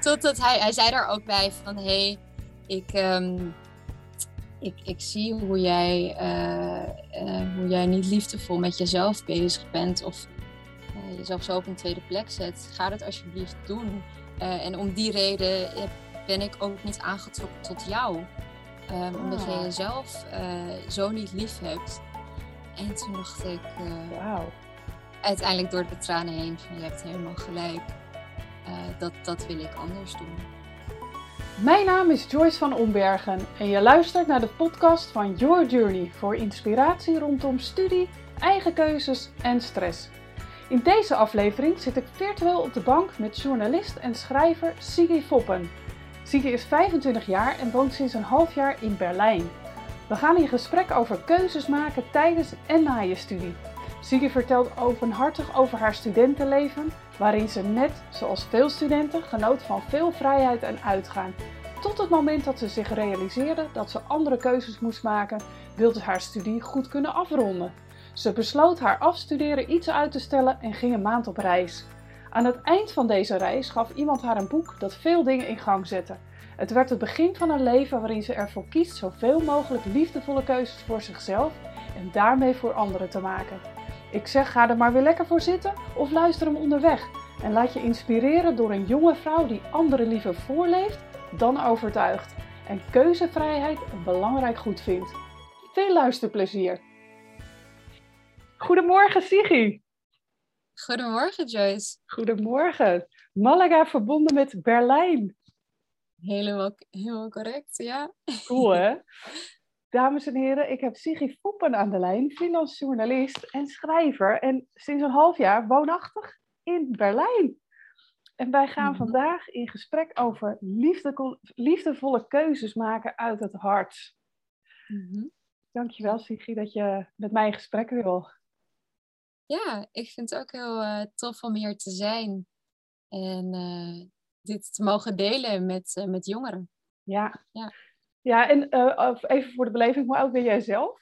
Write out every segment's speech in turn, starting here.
Totdat hij, hij zei daar ook bij van, hé, hey, ik, ehm, ik, ik zie hoe jij, eh, eh, hoe jij niet liefdevol met jezelf bezig bent of uh, jezelf zo op een tweede plek zet. Ga dat alsjeblieft doen. en om die reden ben ik ook niet aangetrokken tot jou. Um, Omdat jij jezelf zo niet lief hebt. En toen dacht ik, wow. uiteindelijk door de tranen heen, van je hebt helemaal gelijk. Dat, dat wil ik anders doen. Mijn naam is Joyce van Ombergen en je luistert naar de podcast van Your Journey voor inspiratie rondom studie, eigen keuzes en stress. In deze aflevering zit ik virtueel op de bank met journalist en schrijver Sigi Foppen. Sigi is 25 jaar en woont sinds een half jaar in Berlijn. We gaan in gesprek over keuzes maken tijdens en na je studie. Sigi vertelt openhartig over haar studentenleven, waarin ze net, zoals veel studenten, genoot van veel vrijheid en uitgaan. Tot het moment dat ze zich realiseerde dat ze andere keuzes moest maken, wilde ze haar studie goed kunnen afronden. Ze besloot haar afstuderen iets uit te stellen en ging een maand op reis. Aan het eind van deze reis gaf iemand haar een boek dat veel dingen in gang zette. Het werd het begin van een leven waarin ze ervoor kiest zoveel mogelijk liefdevolle keuzes voor zichzelf en daarmee voor anderen te maken. Ik zeg ga er maar weer lekker voor zitten of luister hem onderweg. En laat je inspireren door een jonge vrouw die anderen liever voorleeft dan overtuigt. En keuzevrijheid een belangrijk goed vindt. Veel luisterplezier. Goedemorgen Sigi. Goedemorgen Joyce. Goedemorgen. Malaga verbonden met Berlijn. Helemaal, helemaal correct, ja. Cool hè? Dames en heren, ik heb Siggy Foppen aan de lijn, freelance journalist en schrijver. En sinds een half jaar woonachtig in Berlijn. En wij gaan mhm. vandaag in gesprek over liefde, liefdevolle keuzes maken uit het hart. Mm Dankjewel Siggy dat je met mij in gesprek wil. Ja, ik vind het ook heel uh, tof om hier te zijn. En uh, dit te mogen delen met, uh, met jongeren. Ja, ja. Ja, en uh, even voor de beleving, hoe oud ben jij zelf?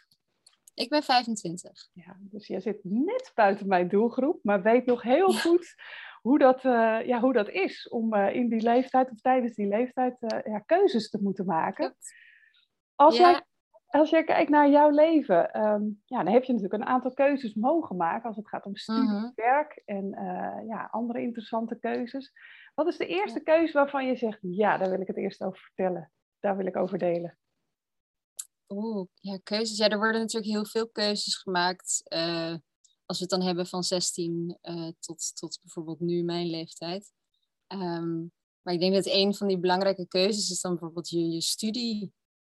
Ik ben 25. Ja, dus jij zit net buiten mijn doelgroep, maar weet nog heel goed hoe dat, uh, ja, hoe dat is om uh, in die leeftijd of tijdens die leeftijd ja, keuzes te moeten maken. Als, ja. jij, als jij kijkt naar jouw leven, um, ja, dan heb je natuurlijk een aantal keuzes mogen maken als het gaat om studie, mhm. werk en ja, andere interessante keuzes. Wat is de eerste keuze waarvan je zegt, ja, daar wil ik het eerst over vertellen? Daar wil ik over delen. Oeh, ja, keuzes. Ja, er worden natuurlijk heel veel keuzes gemaakt. Uh, als we het dan hebben van 16 uh, eh, tot, tot bijvoorbeeld nu mijn leeftijd. Um, maar ik denk dat een van die belangrijke keuzes is dan bijvoorbeeld je, je studie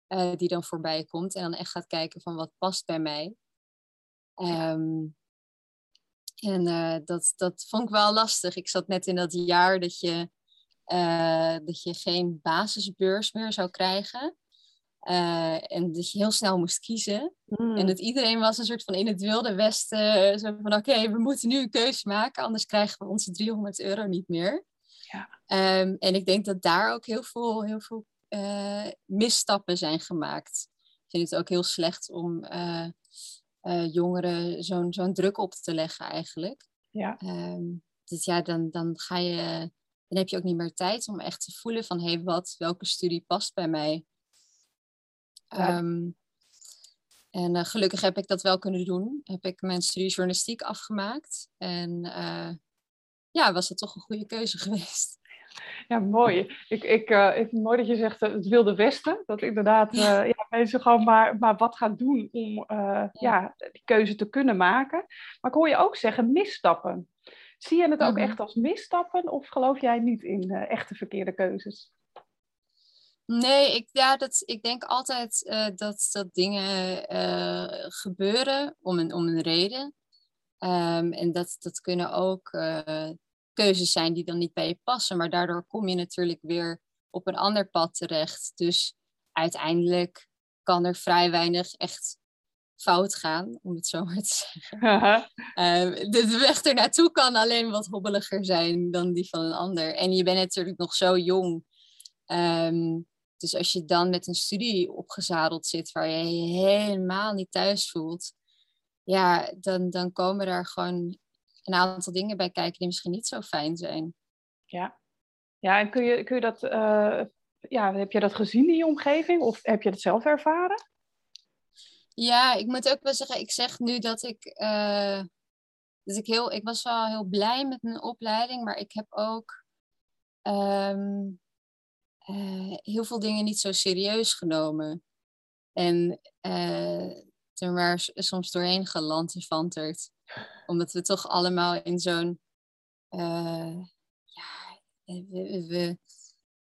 uh, die dan voorbij komt. En dan echt gaat kijken van wat past bij mij. Um, en dat, dat vond ik wel lastig. Ik zat net in dat jaar dat je uh, dat je geen basisbeurs meer zou krijgen. Uh, en dat je heel snel moest kiezen. Mm. En dat iedereen was een soort van in het wilde westen. Zo van oké, we moeten nu een keuze maken, anders krijgen we onze 300 euro niet meer. Ja. Um, en ik denk dat daar ook heel veel, heel veel uh, misstappen zijn gemaakt. Ik vind het ook heel slecht om jongeren zo'n zo'n druk op te leggen eigenlijk. Ja. Um, dus ja, dan, dan ga je dan heb je ook niet meer tijd om echt te voelen van hé, hey, wat, welke studie past bij mij. Ehm, en uh, gelukkig heb ik dat wel kunnen doen. Heb ik mijn studie journalistiek afgemaakt. En uh, ja, was het toch een goede keuze geweest. Ja, mooi. Ik, ik, uh, ik mooi dat je zegt het wilde westen. Dat inderdaad ja. ja. mensen gewoon maar, maar wat gaan doen om ja. ja. die keuze te kunnen maken. Maar ik hoor je ook zeggen misstappen. Zie je het ook mhm. echt als misstappen of geloof jij niet in uh, echte verkeerde keuzes? Nee, ik, ja, dat, ik denk altijd uh, dat, dat dingen uh, gebeuren om een, om een reden. Um, en dat, dat kunnen ook keuzes zijn die dan niet bij je passen, maar daardoor kom je natuurlijk weer op een ander pad terecht. Dus uiteindelijk kan er vrij weinig echt fout gaan, om het zo maar te zeggen. Uh, de weg er naartoe kan alleen wat hobbeliger zijn dan die van een ander. En je bent natuurlijk nog zo jong. Um, dus als je dan met een studie opgezadeld zit waar je je helemaal niet thuis voelt, ja, dan, dan komen daar gewoon een aantal dingen bij kijken die misschien niet zo fijn zijn. Ja, Ja, en kun je, kun je dat, uh, ja, heb je dat gezien in je omgeving of heb je dat zelf ervaren? Ja, ik moet ook wel zeggen, ik zeg nu dat ik, uh, ik heel, ik was wel heel blij met mijn opleiding, maar ik heb ook um, uh, heel veel dingen niet zo serieus genomen. En uh, er maar soms doorheen gelantefanterd. Omdat we toch allemaal in zo'n. Ja, we, we,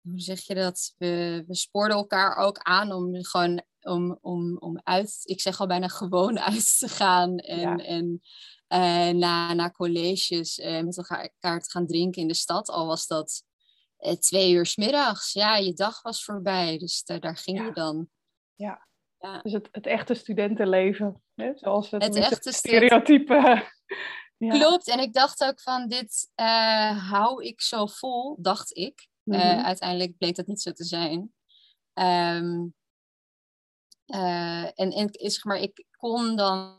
hoe zeg je dat? We, we spoorden elkaar ook aan om gewoon om, om, om uit, ik zeg al bijna gewoon uit te gaan. En, ja. en uh, na, na colleges uh, met elkaar te gaan drinken in de stad. Al was dat uh, twee uur s middags. Ja, je dag was voorbij. Dus daar ging ja. je dan. Ja. Ja. Dus het, het echte studentenleven, hè? zoals het, het echte stereotype. ja. Klopt, en ik dacht ook van dit hou ik zo vol, dacht ik. Mm -hmm. uh, uiteindelijk bleek dat niet zo te zijn. Um, uh, en, en zeg maar, ik kon dan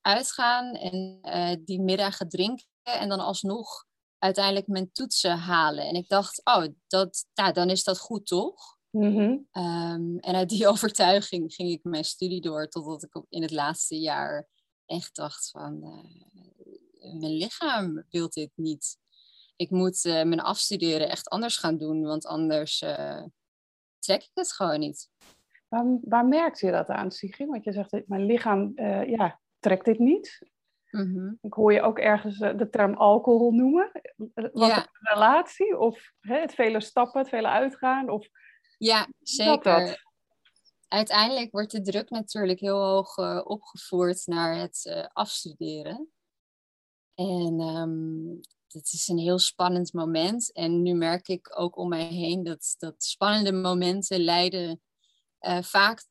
uitgaan en die middagen drinken en dan alsnog uiteindelijk mijn toetsen halen. En ik dacht, oh, dat, nou, dan is dat goed toch? Mm-hmm. Um, en uit die overtuiging ging ik mijn studie door totdat ik in het laatste jaar echt dacht van uh, mijn lichaam wil dit niet. Ik moet uh, mijn afstuderen echt anders gaan doen, want anders uh, trek ik het gewoon niet. Waar, waar merkte je dat aan, Sigrid? Want je zegt, mijn lichaam ja, trekt dit niet. Mm-hmm. Ik hoor je ook ergens de term alcohol noemen. Ja. het een relatie? Of hè, het vele stappen, het vele uitgaan? Of ja, zeker. Uiteindelijk wordt de druk natuurlijk heel hoog uh, opgevoerd naar het afstuderen. En um, het is een heel spannend moment. En nu merk ik ook om mij heen dat, dat spannende momenten leiden uh, vaak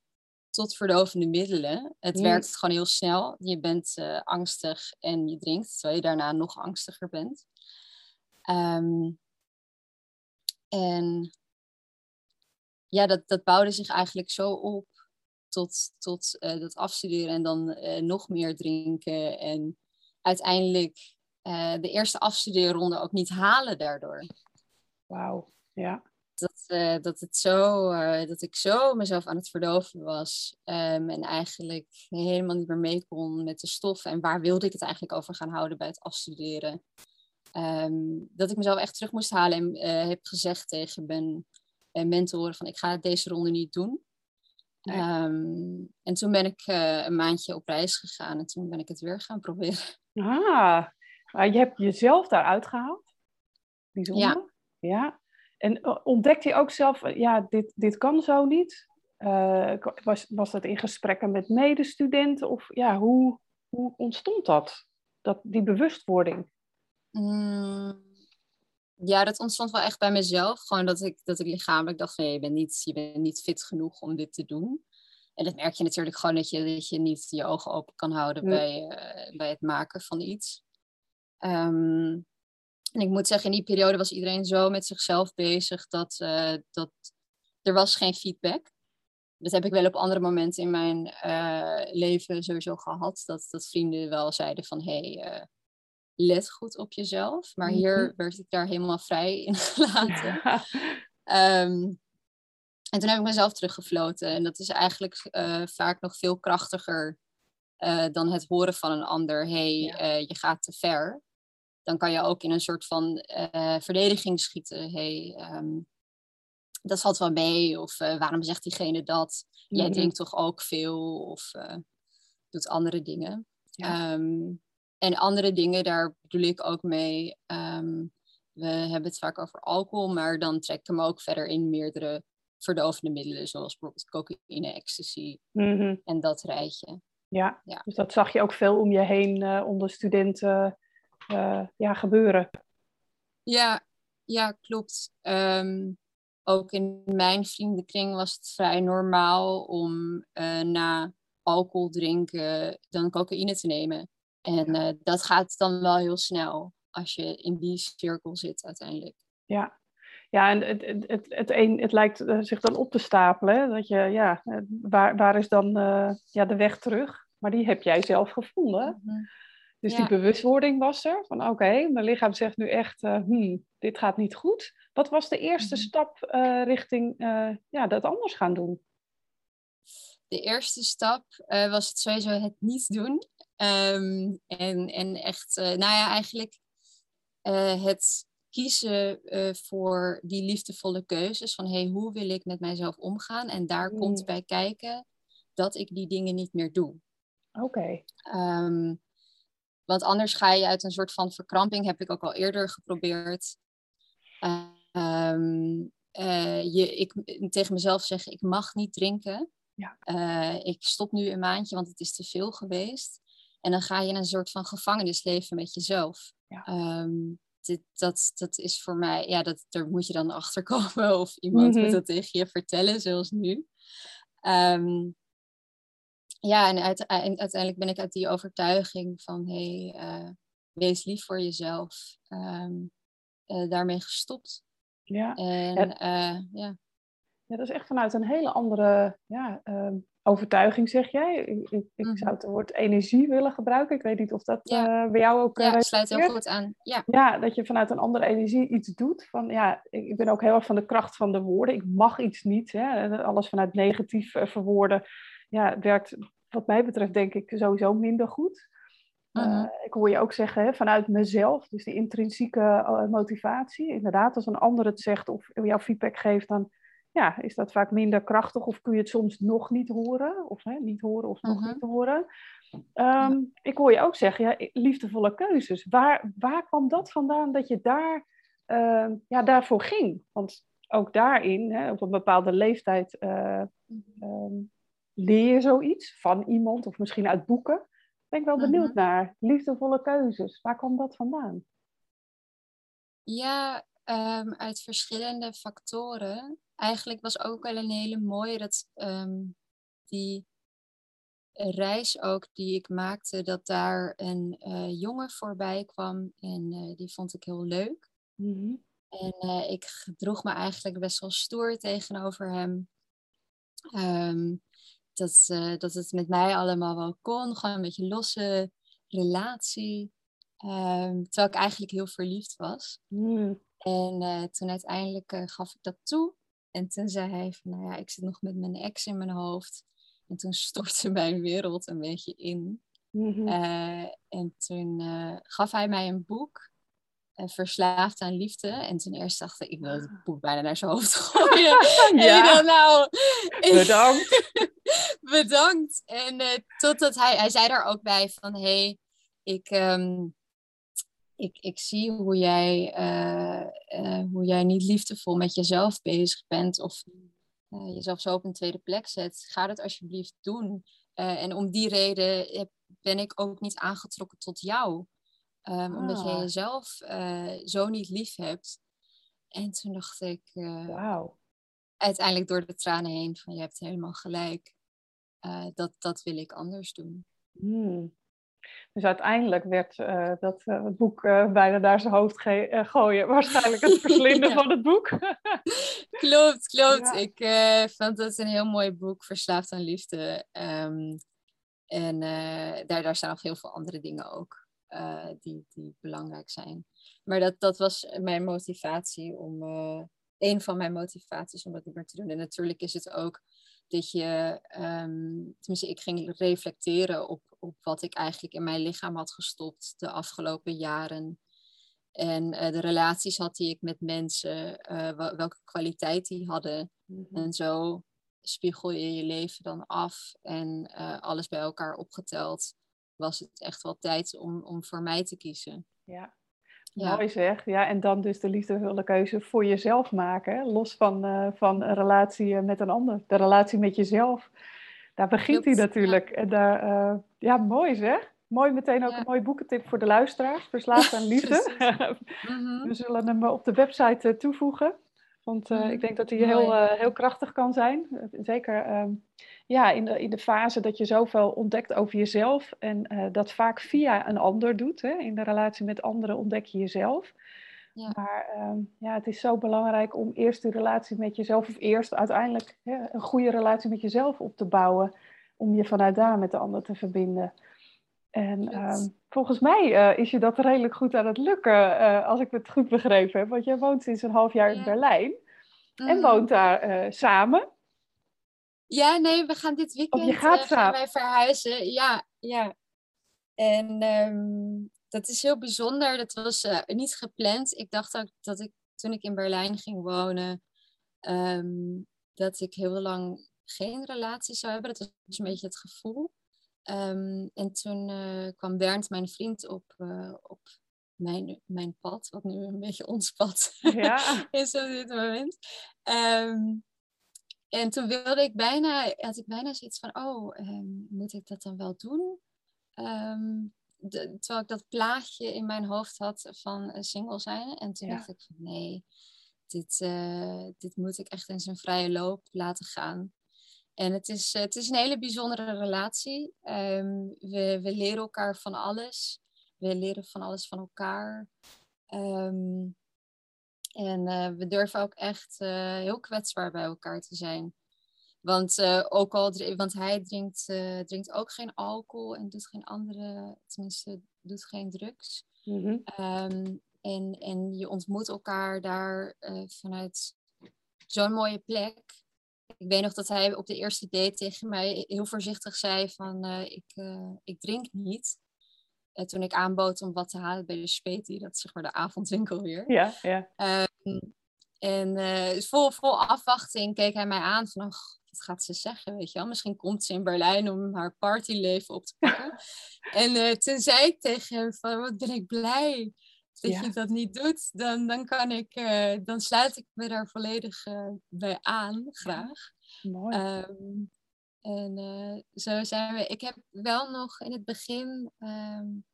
tot verdovende middelen. Het mm. werkt gewoon heel snel. Je bent angstig en je drinkt, terwijl je daarna nog angstiger bent. Um, en ja, dat, dat bouwde zich eigenlijk zo op tot, tot uh, dat afstuderen en dan uh, nog meer drinken. En uiteindelijk de eerste afstudeerronde ook niet halen daardoor. Wauw, ja. Dat, dat, het zo, dat ik zo mezelf aan het verdoven was um, en eigenlijk helemaal niet meer mee kon met de stof. En waar wilde ik het eigenlijk over gaan houden bij het afstuderen? Um, dat ik mezelf echt terug moest halen en heb gezegd tegen mijn mentoren van ik ga deze ronde niet doen. Nee. Um, en toen ben ik een maandje op reis gegaan en toen ben ik het weer gaan proberen. Ah, maar je hebt jezelf daaruit gehaald? Bijzonder. Ja. ja. En uh, ontdekte je ook zelf, ja, dit, dit kan zo niet? Uh, was, was dat in gesprekken met medestudenten? Of ja, hoe, hoe ontstond dat, dat die bewustwording? Mm, ja, dat ontstond wel echt bij mezelf. Gewoon dat ik, dat ik lichamelijk dacht van je bent, niet, je bent niet fit genoeg om dit te doen. En dat merk je natuurlijk gewoon dat je, dat je niet je ogen open kan houden bij, uh, bij het maken van iets. Um, en ik moet zeggen, in die periode was iedereen zo met zichzelf bezig dat, uh, dat er was geen feedback. Dat heb ik wel op andere momenten in mijn uh, leven sowieso gehad. Dat, dat vrienden wel zeiden van hé, hey, let goed op jezelf. Maar hier mhm. werd ik daar helemaal vrij in gelaten. Um, en toen heb ik mezelf teruggefloten. En dat is eigenlijk vaak nog veel krachtiger dan het horen van een ander. hey, ja. uh, je gaat te ver. Dan kan je ook in een soort van verdediging schieten. hey, um, dat valt wel mee. Of waarom zegt diegene dat? Jij mm denkt toch ook veel? Of doet andere dingen. Ja. Um, en andere dingen, daar bedoel ik ook mee. Um, we hebben het vaak over alcohol, maar dan trek ik hem ook verder in meerdere verdovende middelen, zoals bijvoorbeeld cocaïne, ecstasy mm-hmm. en dat rijtje. Ja, ja, dus dat zag je ook veel om je heen uh, onder studenten ja, gebeuren. Ja, ja klopt. Um, ook in mijn vriendenkring was het vrij normaal om uh, na alcohol drinken dan cocaïne te nemen. En uh, dat gaat dan wel heel snel als je in die cirkel zit uiteindelijk. Ja, ja en het, het, het, het, een, het lijkt eh, zich dan op te stapelen. Hè? Dat je, ja, waar, waar is dan uh, ja, de weg terug? Maar die heb jij zelf gevonden. Mm -hmm. Dus die bewustwording was er. Van oké, mijn lichaam zegt nu echt, uh, hmm, dit gaat niet goed. Wat was de eerste mhm. stap uh, richting ja, dat anders gaan doen? De eerste stap was het sowieso het niet doen. Um, en, en echt, nou ja, eigenlijk het kiezen voor die liefdevolle keuzes. Van hey, hoe wil ik met mijzelf omgaan? En daar komt mm. bij kijken dat ik die dingen niet meer doe. Oké. Ehm, want anders ga je uit een soort van verkramping, heb ik ook al eerder geprobeerd. Um, je, ik tegen mezelf zeggen, ik mag niet drinken. Ja. Uh, ik stop nu een maandje, want het is te veel geweest. En dan ga je in een soort van gevangenisleven met jezelf. Ja. Um, dit, dat, dat is voor mij, ja, dat, daar moet je dan achter komen of iemand moet mhm. dat tegen je vertellen, zoals nu. Ehm, ja, en, uiteindelijk ben ik uit die overtuiging van, hé, hey, uh, wees lief voor jezelf, um, uh, daarmee gestopt. Ja. En ja. Uh, ja. ja. dat is echt vanuit een hele andere ja, um, overtuiging, zeg jij. Ik, ik, ik, zou mhm. het woord energie willen gebruiken. Ik weet niet of dat ja. bij jou ook... Ja, sluit heel goed aan. Ja. ja, dat je vanuit een andere energie iets doet. Van, ja, ik, ik ben ook heel erg van de kracht van de woorden. Ik mag iets niet. Hè. Alles vanuit negatief verwoorden ja, werkt wat mij betreft denk ik sowieso minder goed. Uh, ik hoor je ook zeggen hè, vanuit mezelf, dus die intrinsieke motivatie. Inderdaad, als een ander het zegt of jouw feedback geeft, dan ja, is dat vaak minder krachtig of kun je het soms nog niet horen, of hè, niet horen of nog niet horen. Ehm, ik hoor je ook zeggen, ja, liefdevolle keuzes. Waar, waar kwam dat vandaan dat je daar, uh, ja, daarvoor ging? Want ook daarin, hè, op een bepaalde leeftijd, uh, um, leer je zoiets van iemand of misschien uit boeken. Ben ik wel benieuwd naar. Liefdevolle keuzes, waar kwam dat vandaan? Ja, um, uit verschillende factoren eigenlijk was ook wel een hele mooie dat ehm, die reis ook die ik maakte, dat daar een uh, jongen voorbij kwam en uh, die vond ik heel leuk. Mhm. En uh, ik gedroeg me eigenlijk best wel stoer tegenover hem. Um, dat, dat het met mij allemaal wel kon, gewoon een beetje losse relatie. Um, terwijl ik eigenlijk heel verliefd was. Mhm. En toen uiteindelijk gaf ik dat toe. En toen zei hij van, nou ja, ik zit nog met mijn ex in mijn hoofd. En toen stortte mijn wereld een beetje in. Mhm. Eh, en toen gaf hij mij een boek, Verslaafd aan Liefde. En toen eerst dacht ik, ik wil het boek bijna naar zijn hoofd gooien. ja. En nou... Bedankt. bedankt. En totdat hij, hij zei daar ook bij van, hé, hey, ik... Um, ik, ik zie hoe jij, uh, uh, hoe jij niet liefdevol met jezelf bezig bent of jezelf zo op een tweede plek zet. Ga dat alsjeblieft doen. en om die reden ben ik ook niet aangetrokken tot jou. Um, Omdat jij ah. jezelf zo niet lief hebt. En toen dacht ik, wow. uiteindelijk door de tranen heen, van je hebt helemaal gelijk. dat, dat wil ik anders doen. Hmm. Dus uiteindelijk werd dat het boek bijna naar zijn hoofd gooien. Waarschijnlijk het verslinden van het boek. klopt, klopt. Ik vond het een heel mooi boek, Verslaafd aan Liefde. Um, en daar, daar staan nog heel veel andere dingen ook die, die belangrijk zijn. Maar dat, dat was mijn motivatie om, een van mijn motivaties om dat niet meer te doen. En natuurlijk is het ook dat je, um, tenminste, ik ging reflecteren op, op wat ik eigenlijk in mijn lichaam had gestopt de afgelopen jaren. En uh, de relaties had die ik met mensen, welke kwaliteit die hadden. Mhm. En zo spiegel je je leven dan af en alles bij elkaar opgeteld. Was het echt wel tijd om, om voor mij te kiezen. Ja, ja. Mooi zeg. Ja, en dan dus de liefdevolle keuze voor jezelf maken. Los van, uh, van een relatie met een ander. De relatie met jezelf. Daar begint hij natuurlijk. En daar, uh, ja, mooi zeg. Mooi meteen ook een mooie boekentip voor de luisteraars. Verslaafd aan liefde. Mhm. We zullen hem op de website toevoegen. Want uh, ik denk dat hij heel, uh, heel krachtig kan zijn. Zeker ehm, ja, in, de, in de fase dat je zoveel ontdekt over jezelf. En uh, dat vaak via een ander doet. Hè? In de relatie met anderen ontdek je jezelf. Ja. Maar um, ja, het is zo belangrijk om eerst de relatie met jezelf, of eerst uiteindelijk hè, een goede relatie met jezelf op te bouwen. Om je vanuit daar met de ander te verbinden. En ehm, volgens mij eh, is je dat redelijk goed aan het lukken, uh, als ik het goed begrepen heb. Want jij woont sinds een half jaar in Berlijn en mhm. woont daar samen. Ja, nee, we gaan dit weekend je gaat gaan wij verhuizen. Ja, ja. En um, dat is heel bijzonder. Dat was niet gepland. Ik dacht ook dat ik toen ik in Berlijn ging wonen, um, dat ik heel lang geen relatie zou hebben. Dat was een beetje het gevoel. Um, en toen uh, kwam Bernd, mijn vriend, op, op mijn, mijn pad, wat nu een beetje ons pad ja. is op dit moment. Um, en toen wilde ik bijna, had ik bijna zoiets van, oh, um, moet ik dat dan wel doen? De, terwijl ik dat plaatje in mijn hoofd had van single zijn. En toen dacht ik van, nee, dit, uh, dit moet ik echt in zijn vrije loop laten gaan. En het is, het is een hele bijzondere relatie. Um, we, we leren elkaar van alles. We leren van alles van elkaar. Um, en uh, we durven ook echt uh, heel kwetsbaar bij elkaar te zijn. Want, uh, ook al, want hij drinkt, drinkt ook geen alcohol en doet geen andere, tenminste, doet geen drugs. Mm -hmm. um, en, en je ontmoet elkaar daar vanuit zo'n mooie plek ik weet nog dat hij op de eerste date tegen mij heel voorzichtig zei van ik, ik drink niet. Uh, toen ik aanbood om wat te halen bij de Speti, dat is zeg maar de avondwinkel weer. Ja, ja. Um, en vol, vol afwachting keek hij mij aan van, oh, wat gaat ze zeggen, weet je wel? Misschien komt ze in Berlijn om haar partyleven op te pakken. en toen zei ik tegen hem van, wat ben ik blij dat je dat niet doet, dan, dan, kan ik, uh, dan sluit ik me daar volledig uh, bij aan, graag. Mooi. Um, en uh, zo zijn we. Ik heb wel nog in het begin um,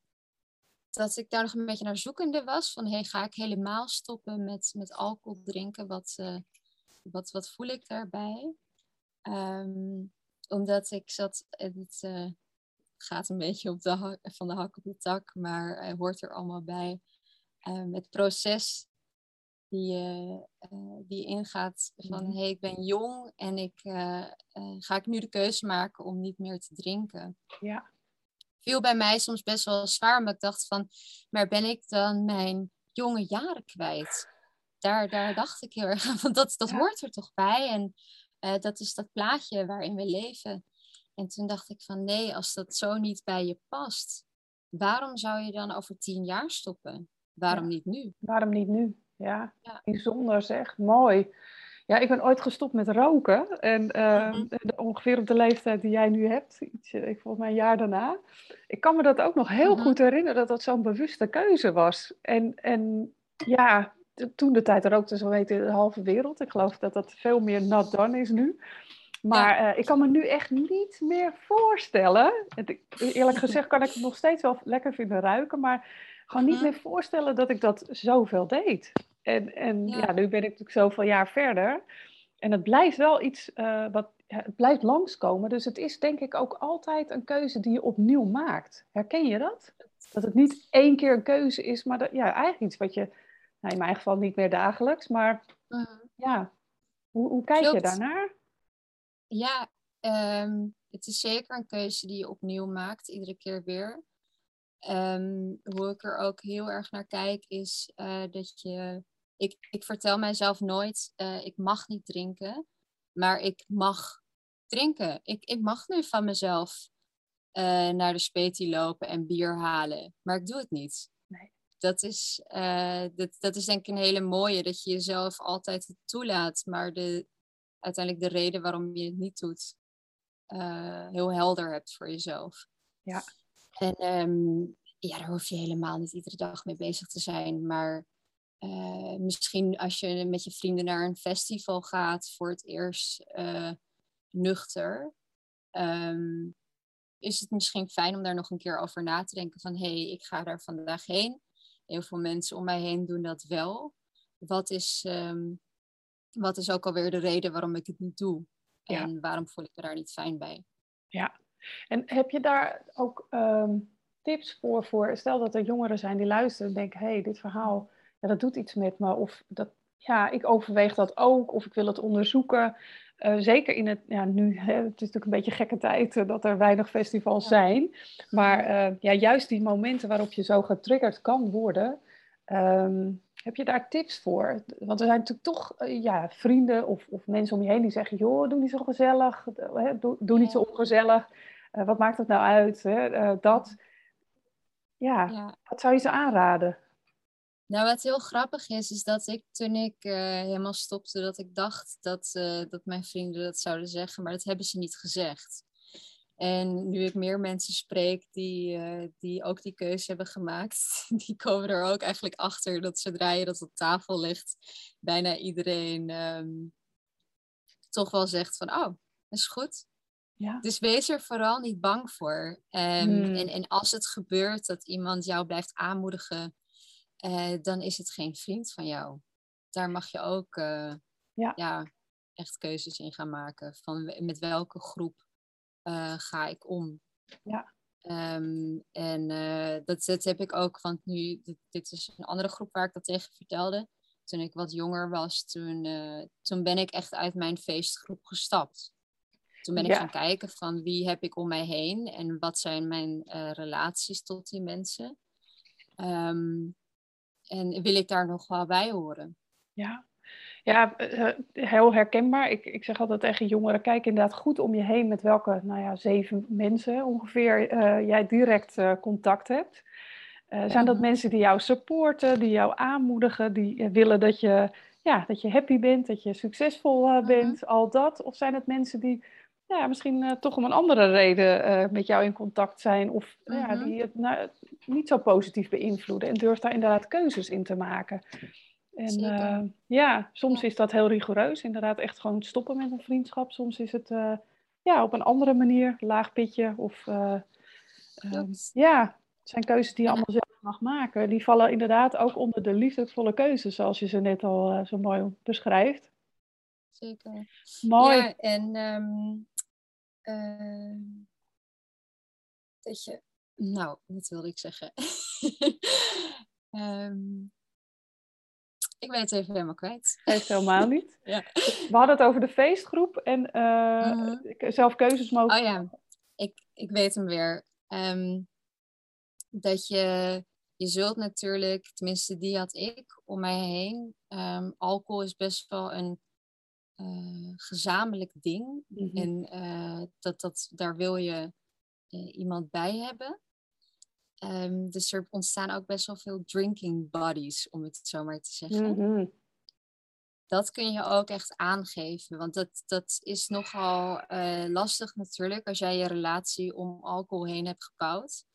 dat ik daar nog een beetje naar zoekende was. Van hey, ga ik helemaal stoppen met, met alcohol drinken? Wat, wat, wat voel ik daarbij? Um, omdat ik zat. Het gaat een beetje op de van de hak op de tak, maar hoort er allemaal bij um, het proces die, uh, uh, die ingaat van hé, mhm. hey, ik ben jong en ik uh, ga ik nu de keuze maken om niet meer te drinken. Ja. Viel bij mij soms best wel zwaar, maar ik dacht van, maar ben ik dan mijn jonge jaren kwijt? Daar, daar dacht ik heel erg aan, want dat, dat hoort er toch bij en dat is dat plaatje waarin we leven. En toen dacht ik van nee, als dat zo niet bij je past, waarom zou je dan over tien jaar stoppen? waarom niet nu? Waarom niet nu? Ja, ja, bijzonder zeg. Mooi. Ja, ik ben ooit gestopt met roken. En uh, ongeveer op de leeftijd die jij nu hebt, iets, eh, ik volgens mij een jaar daarna. Ik kan me dat ook nog heel mhm. goed herinneren dat dat zo'n bewuste keuze was. En, en ja, toen de tijd rookte zo weten de halve wereld. Ik geloof dat dat veel meer not done is nu. Maar uh, ik kan me nu echt niet meer voorstellen. Eerlijk gezegd kan ik het nog steeds wel lekker vinden ruiken, maar gewoon niet mhm. meer voorstellen dat ik dat zoveel deed. En, en ja. nu ben ik natuurlijk zoveel jaar verder. En het blijft wel iets uh, wat. het blijft langskomen. Dus het is denk ik ook altijd een keuze die je opnieuw maakt. Herken je dat? Dat het niet één keer een keuze is, maar dat, ja, eigenlijk iets wat je. Nou, in mijn geval niet meer dagelijks, maar mhm. ja. Hoe, hoe kijk je daarnaar? Ja, um, het is zeker een keuze die je opnieuw maakt, iedere keer weer. Um, hoe ik er ook heel erg naar kijk, is uh, dat je. Ik, ik vertel mijzelf nooit, uh, ik mag niet drinken, maar ik mag drinken. Ik, ik mag nu van mezelf uh, naar de speti lopen en bier halen, maar ik doe het niet. Nee. Dat, is, dat, dat is denk ik een hele mooie, dat je jezelf altijd toelaat, maar de, uiteindelijk de reden waarom je het niet doet, heel helder hebt voor jezelf. Ja. En um, ja, daar hoef je helemaal niet iedere dag mee bezig te zijn. Maar uh, misschien als je met je vrienden naar een festival gaat voor het eerst uh, nuchter, um, is het misschien fijn om daar nog een keer over na te denken van hé, hey, ik ga daar vandaag heen. Heel veel mensen om mij heen doen dat wel. Wat is, um, wat is ook alweer de reden waarom ik het niet doe? En waarom voel ik me daar niet fijn bij? Ja, en heb je daar ook um, tips voor, voor? Stel dat er jongeren zijn die luisteren en denken: hé, hey, dit verhaal, ja, dat doet iets met me. Of dat, ja, ik overweeg dat ook of ik wil het onderzoeken. Uh, zeker in het, ja, nu, hè, het is natuurlijk een beetje gekke tijd uh, dat er weinig festivals ja. zijn. Maar uh, ja, juist die momenten waarop je zo getriggerd kan worden, um, heb je daar tips voor? Want er zijn natuurlijk toch ja, vrienden of, of, mensen om je heen die zeggen, joh, doe niet zo gezellig, doe, doe niet zo ongezellig. wat maakt het nou uit? Hè? dat, ja, ja, wat zou je ze aanraden? Nou, wat heel grappig is, is dat ik toen ik uh, helemaal stopte, dat ik dacht dat, uh, dat mijn vrienden dat zouden zeggen, maar dat hebben ze niet gezegd. En nu ik meer mensen spreek die, uh, die ook die keuze hebben gemaakt, die komen er ook eigenlijk achter dat zodra je dat op tafel legt, bijna iedereen um, toch wel zegt van, oh, is goed. Ja. Dus wees er vooral niet bang voor. Um, hmm. en, en als het gebeurt dat iemand jou blijft aanmoedigen uh, dan is het geen vriend van jou. Daar mag je ook uh, ja. ja. echt keuzes in gaan maken. Van met welke groep uh, ga ik om. Ja. Um, en dat, dat heb ik ook, want nu, dit, dit, is een andere groep waar ik dat tegen vertelde. Toen ik wat jonger was, toen, toen ben ik echt uit mijn feestgroep gestapt. Toen ben ik ja. gaan kijken van wie heb ik om mij heen en wat zijn mijn relaties tot die mensen. Um, en wil ik daar nog wel bij horen? Ja, ja eh, heel herkenbaar. Ik, ik zeg altijd tegen jongeren, kijk inderdaad goed om je heen met welke, nou ja, zeven mensen ongeveer uh, jij direct uh, contact hebt. zijn dat mensen die jou supporten, die jou aanmoedigen, die willen dat je, ja, dat je happy bent, dat je succesvol bent, al dat? Of zijn het mensen die ja, misschien uh, toch om een andere reden uh, met jou in contact zijn of uh, ja, mhm. die het nou, niet zo positief beïnvloeden en durft daar inderdaad keuzes in te maken. En ja, soms is dat heel rigoureus, inderdaad echt gewoon stoppen met een vriendschap. Soms is het ja, op een andere manier, laag pitje of ehm, ja, het zijn keuzes die je allemaal zelf mag maken. Die vallen inderdaad ook onder de liefdevolle keuzes, zoals je ze net al zo mooi beschrijft. Zeker. Mooi. Ja, en um, uh, dat je, nou, wat wilde ik zeggen? um, ik ben het even helemaal kwijt. Heeft helemaal niet. ja. We hadden het over de feestgroep en uh, zelf keuzes mogen. Oh ja, ik, ik weet hem weer. Um, dat je, je zult natuurlijk, tenminste die had ik om mij heen. Um, alcohol is best wel een uh, gezamenlijk ding. Mm-hmm. En uh, dat, dat, daar wil je uh, iemand bij hebben. Um, dus er ontstaan ook best wel veel drinking buddies, om het zo maar te zeggen. Mm-hmm. Dat kun je ook echt aangeven, want dat, dat is nogal lastig natuurlijk als jij je relatie om alcohol heen hebt gebouwd.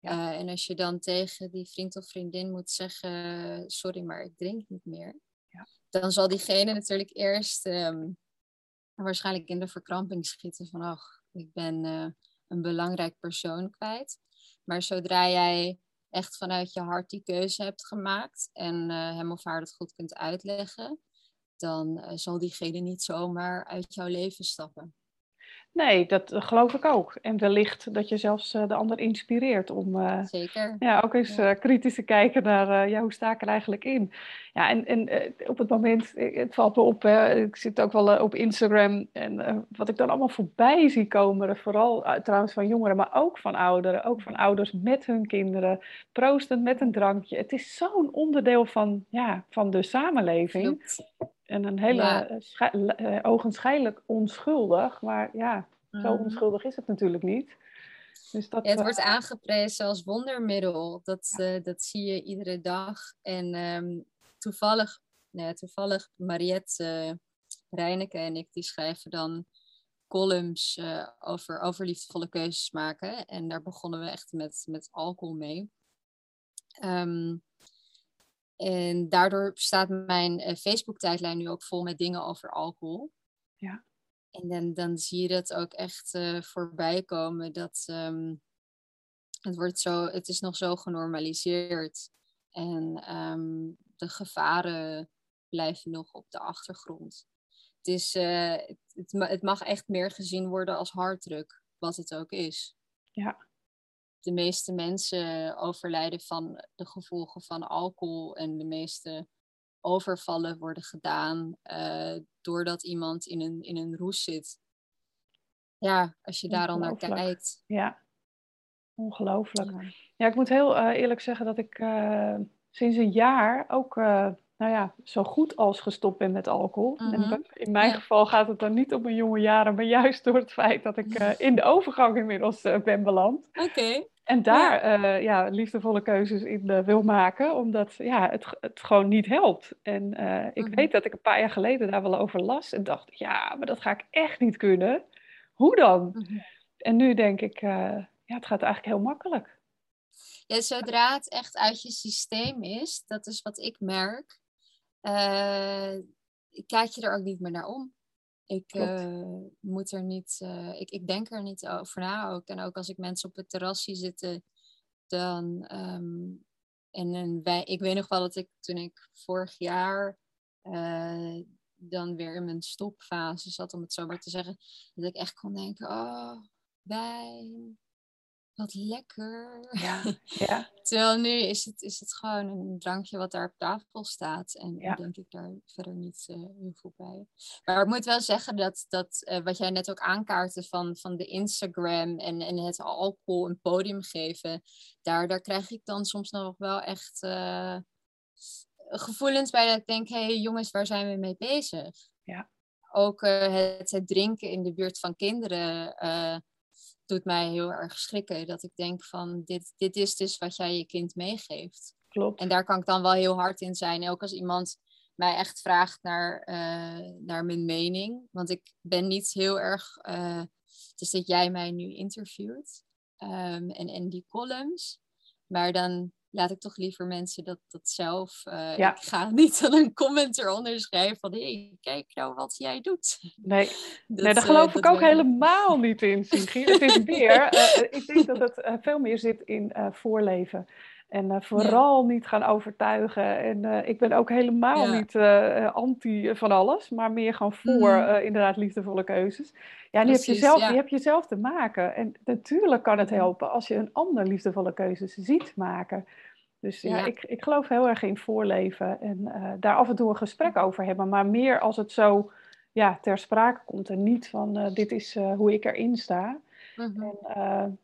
Ja. en als je dan tegen die vriend of vriendin moet zeggen: Sorry, maar ik drink niet meer dan zal diegene natuurlijk eerst ehm, waarschijnlijk in de verkramping schieten van, ach, ik ben uh, een belangrijk persoon kwijt. Maar zodra jij echt vanuit je hart die keuze hebt gemaakt en uh, hem of haar dat goed kunt uitleggen, dan uh, zal diegene niet zomaar uit jouw leven stappen. Nee, dat geloof ik ook. En wellicht dat je zelfs uh, de ander inspireert om uh, Zeker. Ja, ook eens uh, kritisch te kijken naar ja, hoe sta ik er eigenlijk in. Ja, en, en op het moment, het valt me op, hè, ik zit ook wel op Instagram en wat ik dan allemaal voorbij zie komen, vooral trouwens van jongeren, maar ook van ouderen, ook van ouders met hun kinderen, proostend met een drankje. Het is zo'n onderdeel van, ja, van de samenleving. Klopt. En een hele ja. uh, ogenschijnlijk onschuldig, maar ja, zo mhm. onschuldig is het natuurlijk niet. Dus dat, ja, het wordt uh, aangeprezen als wondermiddel. Dat, ja. uh, dat zie je iedere dag. En um, toevallig, nou, toevallig Mariette Reineke en ik, die schrijven dan columns over, over liefdevolle keuzes maken. En daar begonnen we echt met, met alcohol mee. Um, en daardoor staat mijn uh, Facebook-tijdlijn nu ook vol met dingen over alcohol. Ja. En dan, dan zie je dat ook echt uh, voorbij komen. Dat um, het, wordt zo, het is nog zo genormaliseerd. En um, de gevaren blijven nog op de achtergrond. Het, is, uh, het, het, het mag echt meer gezien worden als harddruk, wat het ook is. Ja de meeste mensen overlijden van de gevolgen van alcohol en de meeste overvallen worden gedaan uh, doordat iemand in een, in een roes zit. Ja, als je daar al naar kijkt. Ja, ongelooflijk. Ja, ik moet heel uh, eerlijk zeggen dat ik uh, sinds een jaar ook nou ja, zo goed als gestopt ben met alcohol. En mhm. in mijn geval gaat het dan niet op mijn jonge jaren, maar juist door het feit dat ik uh, in de overgang inmiddels uh, ben beland. Oké. En daar ja. Uh, ja. liefdevolle keuzes in wil maken, omdat ja, het, het gewoon niet helpt. En ik mhm. weet dat ik een paar jaar geleden daar wel over las en dacht, ja, maar dat ga ik echt niet kunnen. Hoe dan? Mhm. En nu denk ik, ja, het gaat eigenlijk heel makkelijk. Ja, zodra het echt uit je systeem is, dat is wat ik merk, kijk je er ook niet meer naar om. Ik uh, moet er niet, uh, ik, ik denk er niet over na ook. En ook als ik mensen op het terras zie zitten, dan. Um, en, en wij, ik weet nog wel dat ik toen ik vorig jaar dan weer in mijn stopfase zat, om het zo maar te zeggen, dat ik echt kon denken: oh, wijn, wat lekker. Ja, ja. Terwijl nu is het, is het gewoon een drankje wat daar op tafel staat. En ja. denk ik daar verder niet uh, heel veel bij. Maar ik moet wel zeggen dat, dat uh, wat jij net ook aankaartte van, van de Instagram en, en het alcohol een podium geven. Daar, daar krijg ik dan soms nog wel echt uh, gevoelens bij dat ik denk, hé hey, jongens, waar zijn we mee bezig? Ja. Ook het, het drinken in de buurt van kinderen doet mij heel erg schrikken. Dat ik denk van dit, dit is dus wat jij je kind meegeeft. Klopt. En daar kan ik dan wel heel hard in zijn. Ook als iemand mij echt vraagt naar, uh, naar mijn mening. Want ik ben niet heel erg. Uh, dus dat jij mij nu interviewt. Um, en, en die columns. Maar dan laat ik toch liever mensen dat, dat zelf. Uh, Ik ga niet dan een comment eronder schrijven van hey, kijk nou wat jij doet. Nee, dat, nee daar geloof uh, ik ook helemaal niet in, Sigrid. Het is meer, uh, ik denk dat het veel meer zit in voorleven. En vooral niet gaan overtuigen. En ik ben ook helemaal niet anti van alles, maar meer gewoon voor mm. inderdaad liefdevolle keuzes. Ja, die, heb je zelf, ja. die heb je zelf te maken. En natuurlijk kan het helpen als je een ander liefdevolle keuzes ziet maken. Dus ja, Ik, ik geloof heel erg in voorleven en daar af en toe een gesprek over hebben. Maar meer als het zo ja, ter sprake komt en niet van dit is hoe ik erin sta. Mm -hmm. en,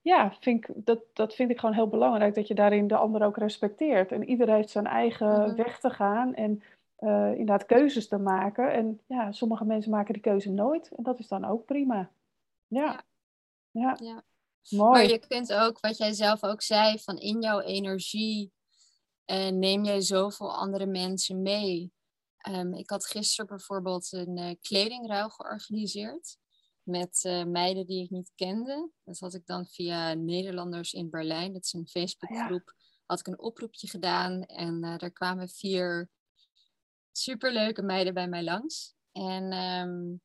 ja, vind ik, dat, dat vind ik gewoon heel belangrijk, dat je daarin de ander ook respecteert. En iedereen heeft zijn eigen mm -hmm. weg te gaan en inderdaad keuzes te maken. En ja, sommige mensen maken die keuze nooit en dat is dan ook prima. ja. ja. ja. Mooi. Maar je kunt ook, wat jij zelf ook zei, van in jouw energie uh, neem jij zoveel andere mensen mee. Um, ik had gisteren bijvoorbeeld een uh, kledingruil georganiseerd met uh, meiden die ik niet kende. Dat had ik dan via Nederlanders in Berlijn. Dat is een Facebookgroep. Ja. Had ik een oproepje gedaan en daar kwamen vier superleuke meiden bij mij langs. En um,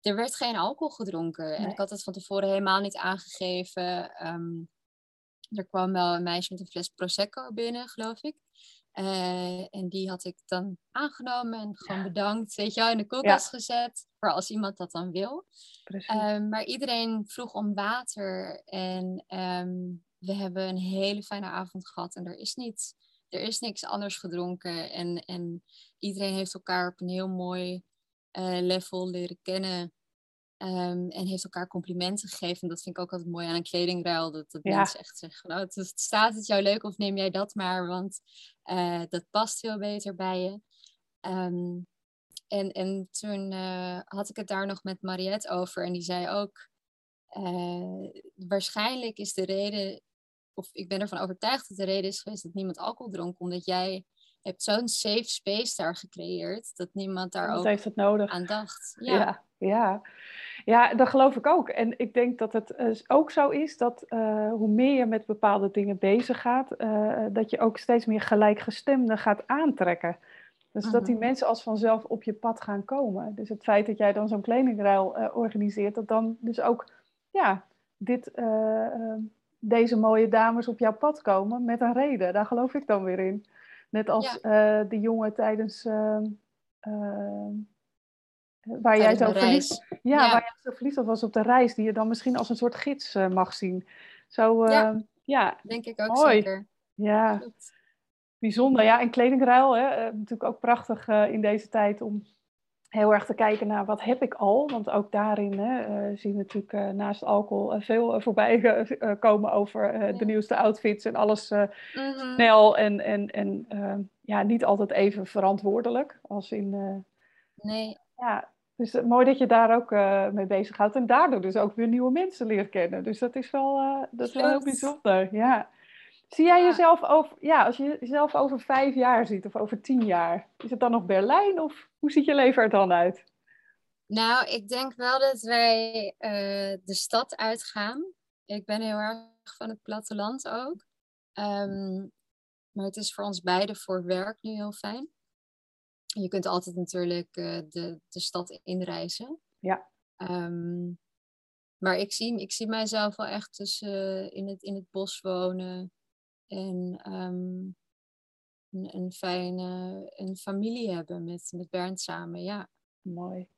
er werd geen alcohol gedronken. En ik had het van tevoren helemaal niet aangegeven. Um, er kwam wel een meisje met een fles Prosecco binnen, geloof ik. Uh, en die had ik dan aangenomen en gewoon bedankt, weet je wel, in de koelkast ja. gezet. Voor als iemand dat dan wil. Um, maar iedereen vroeg om water. En um, we hebben een hele fijne avond gehad. En er is, niet, er is niks anders gedronken. En, en iedereen heeft elkaar op een heel mooi uh, level leren kennen. Um, en heeft elkaar complimenten gegeven. En dat vind ik ook altijd mooi aan een kledingruil. Dat, dat ja. mensen echt zeggen, nou, het, staat het jou leuk of neem jij dat maar. Want uh, dat past veel beter bij je. Um, en, en toen uh, had ik het daar nog met Mariette over. En die zei ook, uh, waarschijnlijk is de reden... Of ik ben ervan overtuigd dat de reden is geweest dat niemand alcohol dronk. Omdat jij hebt zo'n safe space daar gecreëerd. Dat niemand daar ook heeft het nodig. aan dacht. Ja. ja. ja. Ja, dat geloof ik ook. En ik denk dat het uh, ook zo is dat uh, hoe meer je met bepaalde dingen bezig gaat, uh, dat je ook steeds meer gelijkgestemden gaat aantrekken. Dus dat die mhm. mensen als vanzelf op je pad gaan komen. Dus het feit dat jij dan zo'n kledingruil organiseert, dat dan dus ook ja, dit, deze mooie dames op jouw pad komen met een reden. Daar geloof ik dan weer in. Net als ja. de jongen tijdens ehm, ehm, Waar jij, zo verliefd, ja, waar jij zo verliefd op was op de reis, die je dan misschien als een soort gids uh, mag zien. Zo, uh, ja, denk ik ook zeker. Ja. bijzonder. Ja, en kledingruil, hè, eh, natuurlijk ook prachtig uh, in deze tijd om heel erg te kijken naar wat heb ik al. Want ook daarin hè, uh, zien we natuurlijk naast alcohol veel voorbij komen over de nieuwste outfits en alles mm-hmm. snel en, en, en ja, niet altijd even verantwoordelijk. Als in, nee. Ja, dus mooi dat je daar ook mee bezig gaat en daardoor dus ook weer nieuwe mensen leert kennen. Dus dat is wel, dat is wel heel bijzonder. Ja. Zie jij jezelf over, ja, als je jezelf over vijf jaar ziet of over tien jaar, is het dan nog Berlijn of hoe ziet je leven er dan uit? Nou, ik denk wel dat wij uh, de stad uitgaan. Ik ben heel erg van het platteland ook. Um, maar het is voor ons beiden voor werk nu heel fijn. Je kunt altijd natuurlijk uh, de, de stad inreizen. Ja. Um, maar ik zie, ik zie mijzelf wel echt tussen uh, in, het, in het bos wonen. En um, een, een, fijne een familie hebben met, met Bernd samen. Ja. Mooi.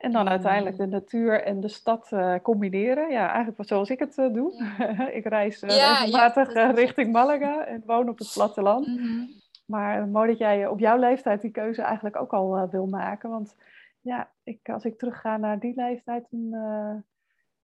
En dan uiteindelijk de natuur en de stad uh, combineren. Ja, eigenlijk zoals ik het uh, doe. ik reis uh, ja, regelmatig ja, richting Malaga en woon op het platteland. Mm -hmm. Maar mooi dat jij op jouw leeftijd die keuze eigenlijk ook al wil maken. Want ja, ik, als ik terugga naar die leeftijd, dan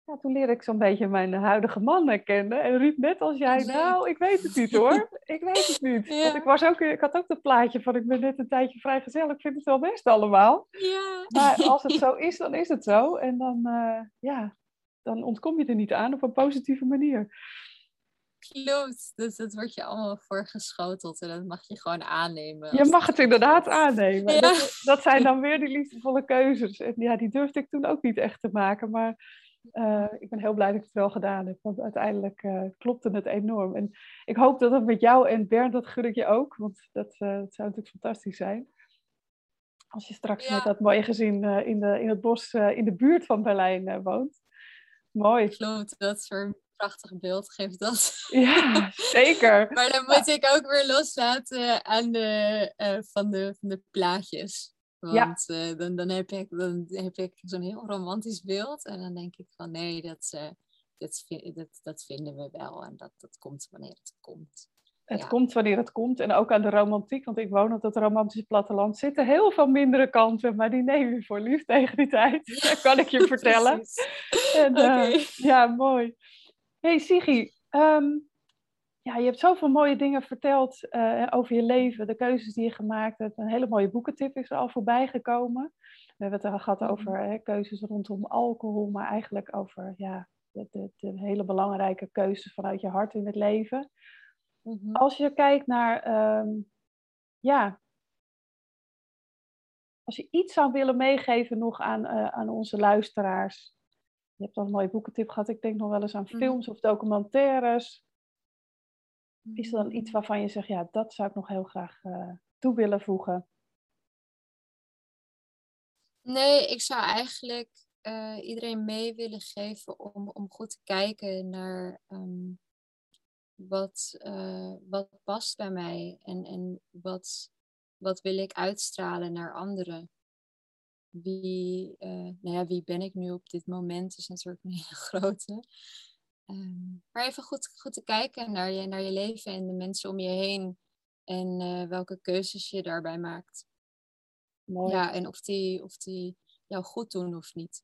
ja, toen leerde ik zo'n beetje mijn huidige man kennen. En riep net als jij, nou, ik weet het niet hoor. Ik weet het niet. Want ik, was ook, ik had ook dat plaatje van, ik ben net een tijdje vrijgezel. Ik vind het wel best allemaal. Ja. Maar als het zo is, dan is het zo. En dan, uh, ja, dan ontkom je er niet aan op een positieve manier. Klopt. Dus dat wordt je allemaal voorgeschoteld. En dat mag je gewoon aannemen. Je mag het inderdaad aannemen. Ja. Dat, dat zijn dan weer die liefdevolle keuzes. En ja, die durfde ik toen ook niet echt te maken. Maar uh, ik ben heel blij dat ik het wel gedaan heb, want uiteindelijk uh, klopte het enorm. En ik hoop dat het met jou en Bernd, dat gun ik je ook, want dat, uh, dat zou natuurlijk fantastisch zijn. Als je straks ja. met dat mooie gezin in, de, in het bos in de buurt van Berlijn woont. Mooi. Klopt, dat is een prachtig beeld geeft dat. Ja, zeker. maar dan moet ik ook weer loslaten aan de, van, de, van de plaatjes. Want ja. uh, dan, dan, heb ik, dan heb ik zo'n heel romantisch beeld. En dan denk ik van nee, dat, uh, dat, dat, dat vinden we wel. En dat, dat komt wanneer het komt. Het ja. komt wanneer het komt. En ook aan de romantiek. Want ik woon op dat romantische platteland. Zitten heel veel mindere kanten. Maar die neem je voor lief tegen die tijd. Dat kan ik je vertellen. en, uh, okay. Ja, mooi. hey, Sigi. Um, ja, je hebt zoveel mooie dingen verteld uh, over je leven, de keuzes die je gemaakt hebt. Een hele mooie boekentip is er al voorbij gekomen. We hebben het al gehad mhm. over hè, keuzes rondom alcohol, maar eigenlijk over ja, de, de, de, hele belangrijke keuzes vanuit je hart in het leven. Mm-hmm. Als je kijkt naar, um, ja, als je iets zou willen meegeven nog aan, uh, aan onze luisteraars. Je hebt al een mooie boekentip gehad. Ik denk nog wel eens aan mm-hmm. films of documentaires. Is er dan iets waarvan je zegt, ja, dat zou ik nog heel graag uh, toe willen voegen? Nee, ik zou eigenlijk uh, iedereen mee willen geven om, om goed te kijken naar um, wat, uh, wat past bij mij en, en wat, wat wil ik uitstralen naar anderen. Wie, nou ja, wie ben ik nu op dit moment is natuurlijk een hele grote. Um, maar even goed, goed te kijken naar je, naar je leven en de mensen om je heen. En uh, welke keuzes je daarbij maakt. Mooi. Ja, en of die, of die jou goed doen of niet.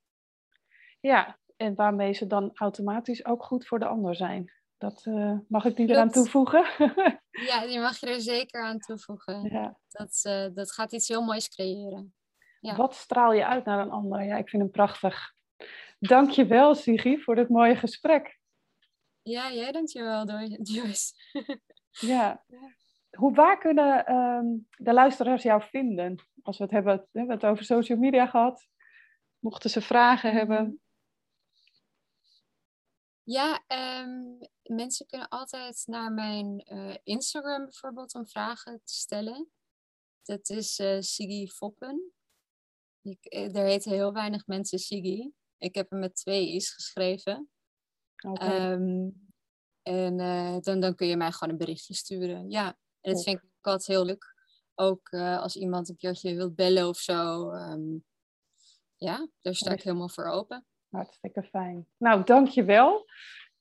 Ja, en waarmee ze dan automatisch ook goed voor de ander zijn. Dat uh, mag ik die eraan toevoegen? ja, die mag je er zeker aan toevoegen. Ja. Dat, uh, dat gaat iets heel moois creëren. Ja. Wat straal je uit naar een ander? Ja, ik vind hem prachtig. Dank je wel, Sigi, voor dit mooie gesprek. Ja, jij dankjewel, Joyce. ja. Hoe, waar kunnen um, de luisteraars jou vinden? Als we het hebben, we hebben het over social media gehad. Mochten ze vragen mhm. hebben? Ja, um, mensen kunnen altijd naar mijn uh, Instagram bijvoorbeeld om vragen te stellen. Dat is uh, Siggy Foppen. Ik, er heten heel weinig mensen Siggy. Ik heb hem met twee i's geschreven. Okay. Um, en uh, dan, dan kun je mij gewoon een berichtje sturen. Ja, en dat vind ik altijd heel leuk. Ook uh, als iemand een keertje wilt bellen of zo. Um, ja, daar sta ik helemaal voor open. Hartstikke fijn. Nou, dankjewel.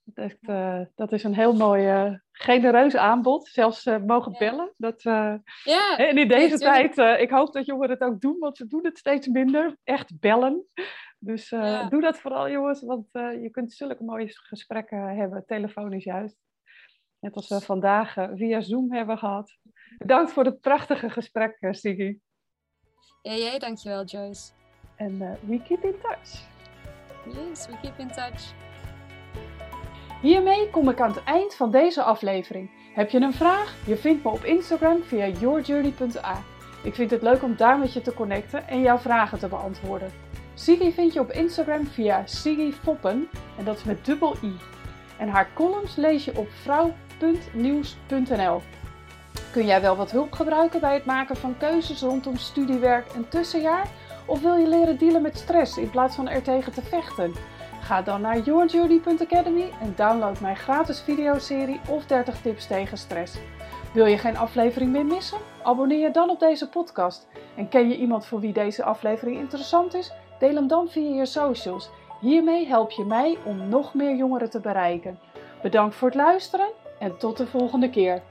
Dat, uh, dat is een heel mooi, uh, genereus aanbod. Zelfs uh, mogen bellen. Dat, ja, en in deze tijd, ik hoop dat jongeren het ook doen, want ze doen het steeds minder. Echt bellen. Dus ja. doe dat vooral, jongens, want je kunt zulke mooie gesprekken hebben, telefonisch juist. Net als we vandaag via Zoom hebben gehad. Bedankt voor het prachtige gesprek, Siggy. Ja, jij dankjewel, Joyce. En we keep in touch. Yes, we keep in touch. Hiermee kom ik aan het eind van deze aflevering. Heb je een vraag? Je vindt me op Instagram via yourjourney.a. Ik vind het leuk om daar met je te connecten en jouw vragen te beantwoorden. Sigi vind je op Instagram via Sigi Foppen en dat is met dubbel i. En haar columns lees je op vrouw.nieuws.nl. Kun jij wel wat hulp gebruiken bij het maken van keuzes rondom studiewerk en tussenjaar? Of wil je leren dealen met stress in plaats van er tegen te vechten? Ga dan naar yourjourney.academy en download mijn gratis videoserie of 30 tips tegen stress. Wil je geen aflevering meer missen? Abonneer je dan op deze podcast. En ken je iemand voor wie deze aflevering interessant is? Deel hem dan via je socials. Hiermee help je mij om nog meer jongeren te bereiken. Bedankt voor het luisteren en tot de volgende keer.